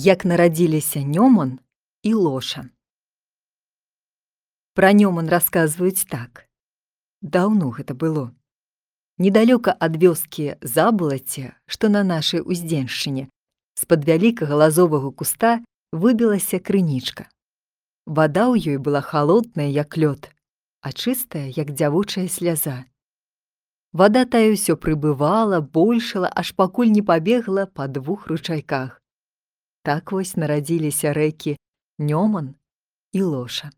як нарадзіліся Нёман і лоша. Пра Нёман расказваюць так. Даўно гэта было. Недалёка ад вёскі забылаце, што на нашай уздзеншчыне з-пад вялікага лазовага куста выбілася крынічка. Вада ў ёй была халодная, як лёд, а чыстая, як дзявучая сляза. Вада тая ўсё прыбывала, большала, аж пакуль не пабегла па двух ручайках. Так вось нарадзіліся рэкі Нёман і лоша.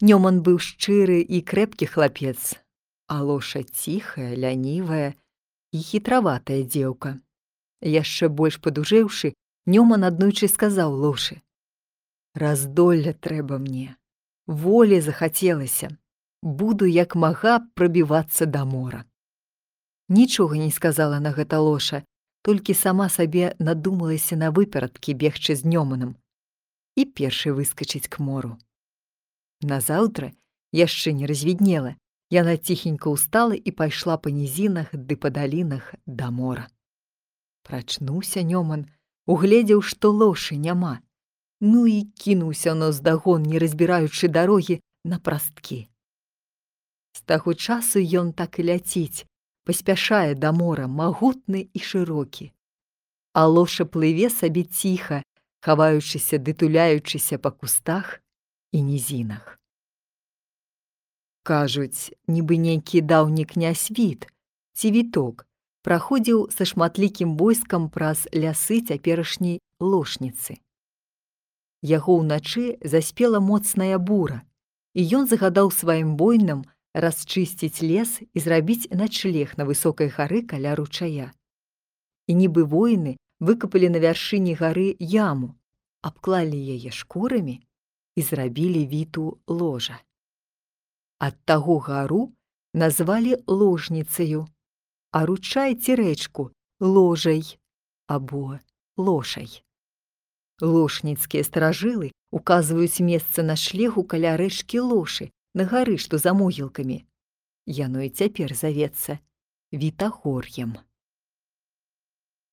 Нёман быў шчыры і крэпкі хлапец, а лоша ціхая, лянівая і хітраватая дзеўка. Яшчэ больш падужэўшы, Нёман аднойчы сказаў лошы: « Раздолля трэба мне. Волі захацелася. Буду як мага прабівацца да мора. Нічога не сказала на гэта лоша, толькі сама сабе надумалася на выперадкі бегчы з нёманам і першы выскачыць к мору. Назаўтра яшчэ не развіднела, яна ціхенька ўстала і пайшла па нізінах ды па далінах да мора. Прачнуўся нёман, угледзеў, што лошы няма. Ну і кінуўся ноздагон, не разбіраючы дарогі на прасткі. З таго часу ён так і ляціць, паспяшае да мора магутны і шырокі. А лоша плыве сабе ціха, хаваючыся ды туляючыся па кустах і нізінах. Кажуць, нібы нейкі даўні князь від ці віток праходзіў са шматлікім войскам праз лясы цяперашняй лошніцы. Яго ўначы заспела моцная бура, і ён загадаў сваім бойнам, расчысціць лес і зрабіць начлег на высокай гары каля ручая. І нібы воіны выкапалі на вяршыні гары яму, абклалі яе шкурамі і зрабілі віту ложа. Ад таго гару назвалі ложніцаю, а ручай ці рэчку ложай або лошай. Лошніцкія стражылы указваюць месца на шлегу каля рэчкі лошы, на гары, што за могілкамі. Яно і цяпер завецца вітагор'ем.